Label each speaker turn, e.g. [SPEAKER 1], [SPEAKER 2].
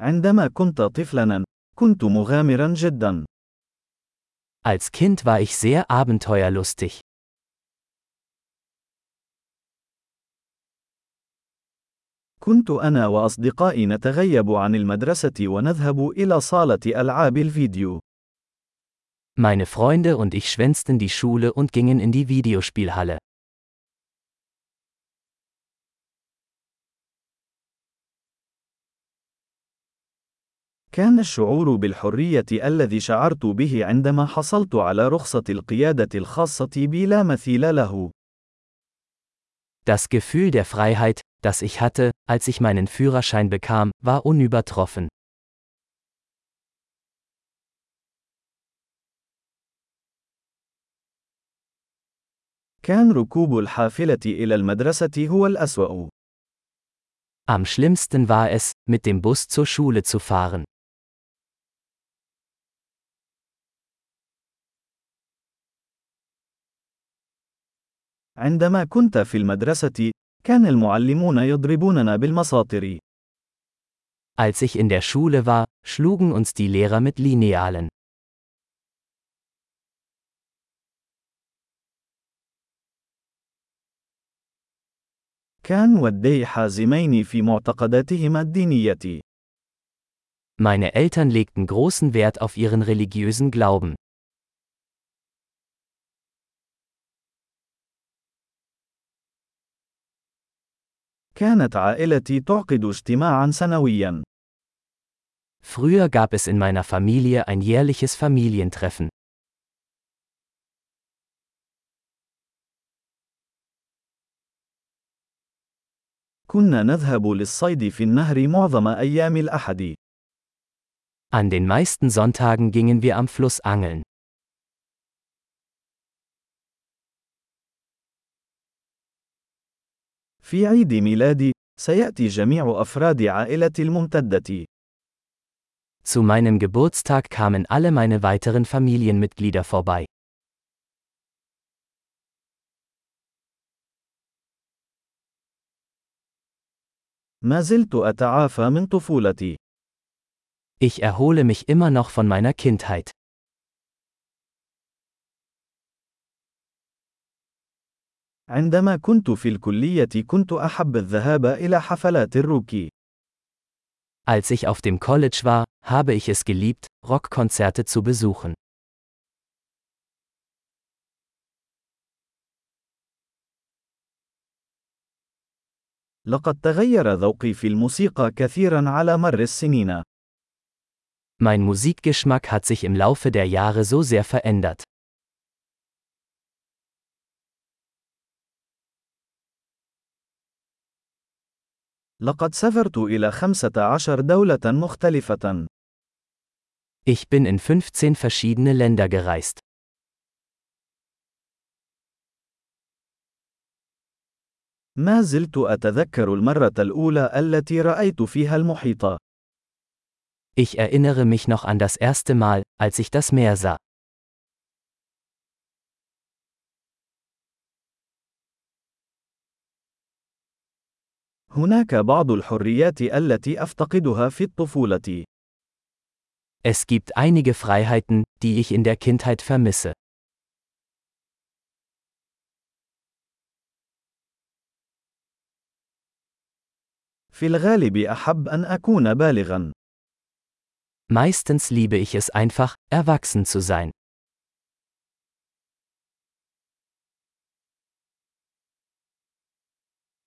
[SPEAKER 1] عندما كنت طفلا، كنت مغامرا جدا.
[SPEAKER 2] Als Kind war ich sehr abenteuerlustig.
[SPEAKER 1] كنت أنا وأصدقائي نتغيب عن المدرسة ونذهب إلى صالة ألعاب الفيديو.
[SPEAKER 2] Meine Freunde und ich schwänzten die Schule und gingen in die Videospielhalle.
[SPEAKER 1] كان الشعور بالحرية الذي شعرت به عندما حصلت على رخصة القيادة الخاصة بي لا مثيل له.
[SPEAKER 2] Das Gefühl der Freiheit, das ich hatte, als ich meinen Führerschein bekam, war unübertroffen.
[SPEAKER 1] كان ركوب الحافلة إلى المدرسة هو الأسوأ.
[SPEAKER 2] Am schlimmsten war es, mit dem Bus zur Schule zu fahren.
[SPEAKER 1] عندما كنت في المدرسة، كان المعلمون يضربوننا بالمساطر.
[SPEAKER 2] Als ich in der Schule war, schlugen uns die Lehrer mit Linealen.
[SPEAKER 1] كان والدي حازمين في معتقداتهما الدينية.
[SPEAKER 2] Meine Eltern legten großen Wert auf ihren religiösen Glauben.
[SPEAKER 1] كانت عائلتي تعقد اجتماعا سنويا.
[SPEAKER 2] Früher gab es in meiner Familie ein jährliches Familientreffen.
[SPEAKER 1] كنا نذهب للصيد في النهر معظم أيام الأحد.
[SPEAKER 2] An den meisten Sonntagen gingen wir am Fluss angeln.
[SPEAKER 1] في عيد ميلادي، سيأتي جميع أفراد عائلتي الممتدة.
[SPEAKER 2] Zu meinem Geburtstag kamen alle meine weiteren Familienmitglieder vorbei.
[SPEAKER 1] ما زلت أتعافى من طفولتي.
[SPEAKER 2] Ich erhole mich immer noch von meiner Kindheit.
[SPEAKER 1] عندما كنت في الكلية كنت أحب الذهاب إلى حفلات الروكي.
[SPEAKER 2] Als ich auf dem College war, habe ich es geliebt, Rockkonzerte zu besuchen.
[SPEAKER 1] لقد تغير ذوقي في الموسيقى كثيرا على مر السنين.
[SPEAKER 2] Mein Musikgeschmack hat sich im Laufe der Jahre so sehr verändert.
[SPEAKER 1] لقد سافرت إلى 15 دولة مختلفة.
[SPEAKER 2] Ich bin in 15 verschiedene Länder gereist.
[SPEAKER 1] ما زلت أتذكر المرة الأولى التي رأيت فيها المحيط.
[SPEAKER 2] Ich erinnere mich noch an das erste Mal, als ich das Meer sah.
[SPEAKER 1] هناك بعض الحريات التي أفتقدها في الطفولة.
[SPEAKER 2] Es gibt einige Freiheiten, die ich in der Kindheit vermisse.
[SPEAKER 1] في الغالب أحب أن أكون بالغا.
[SPEAKER 2] Meistens liebe ich es einfach, erwachsen zu sein.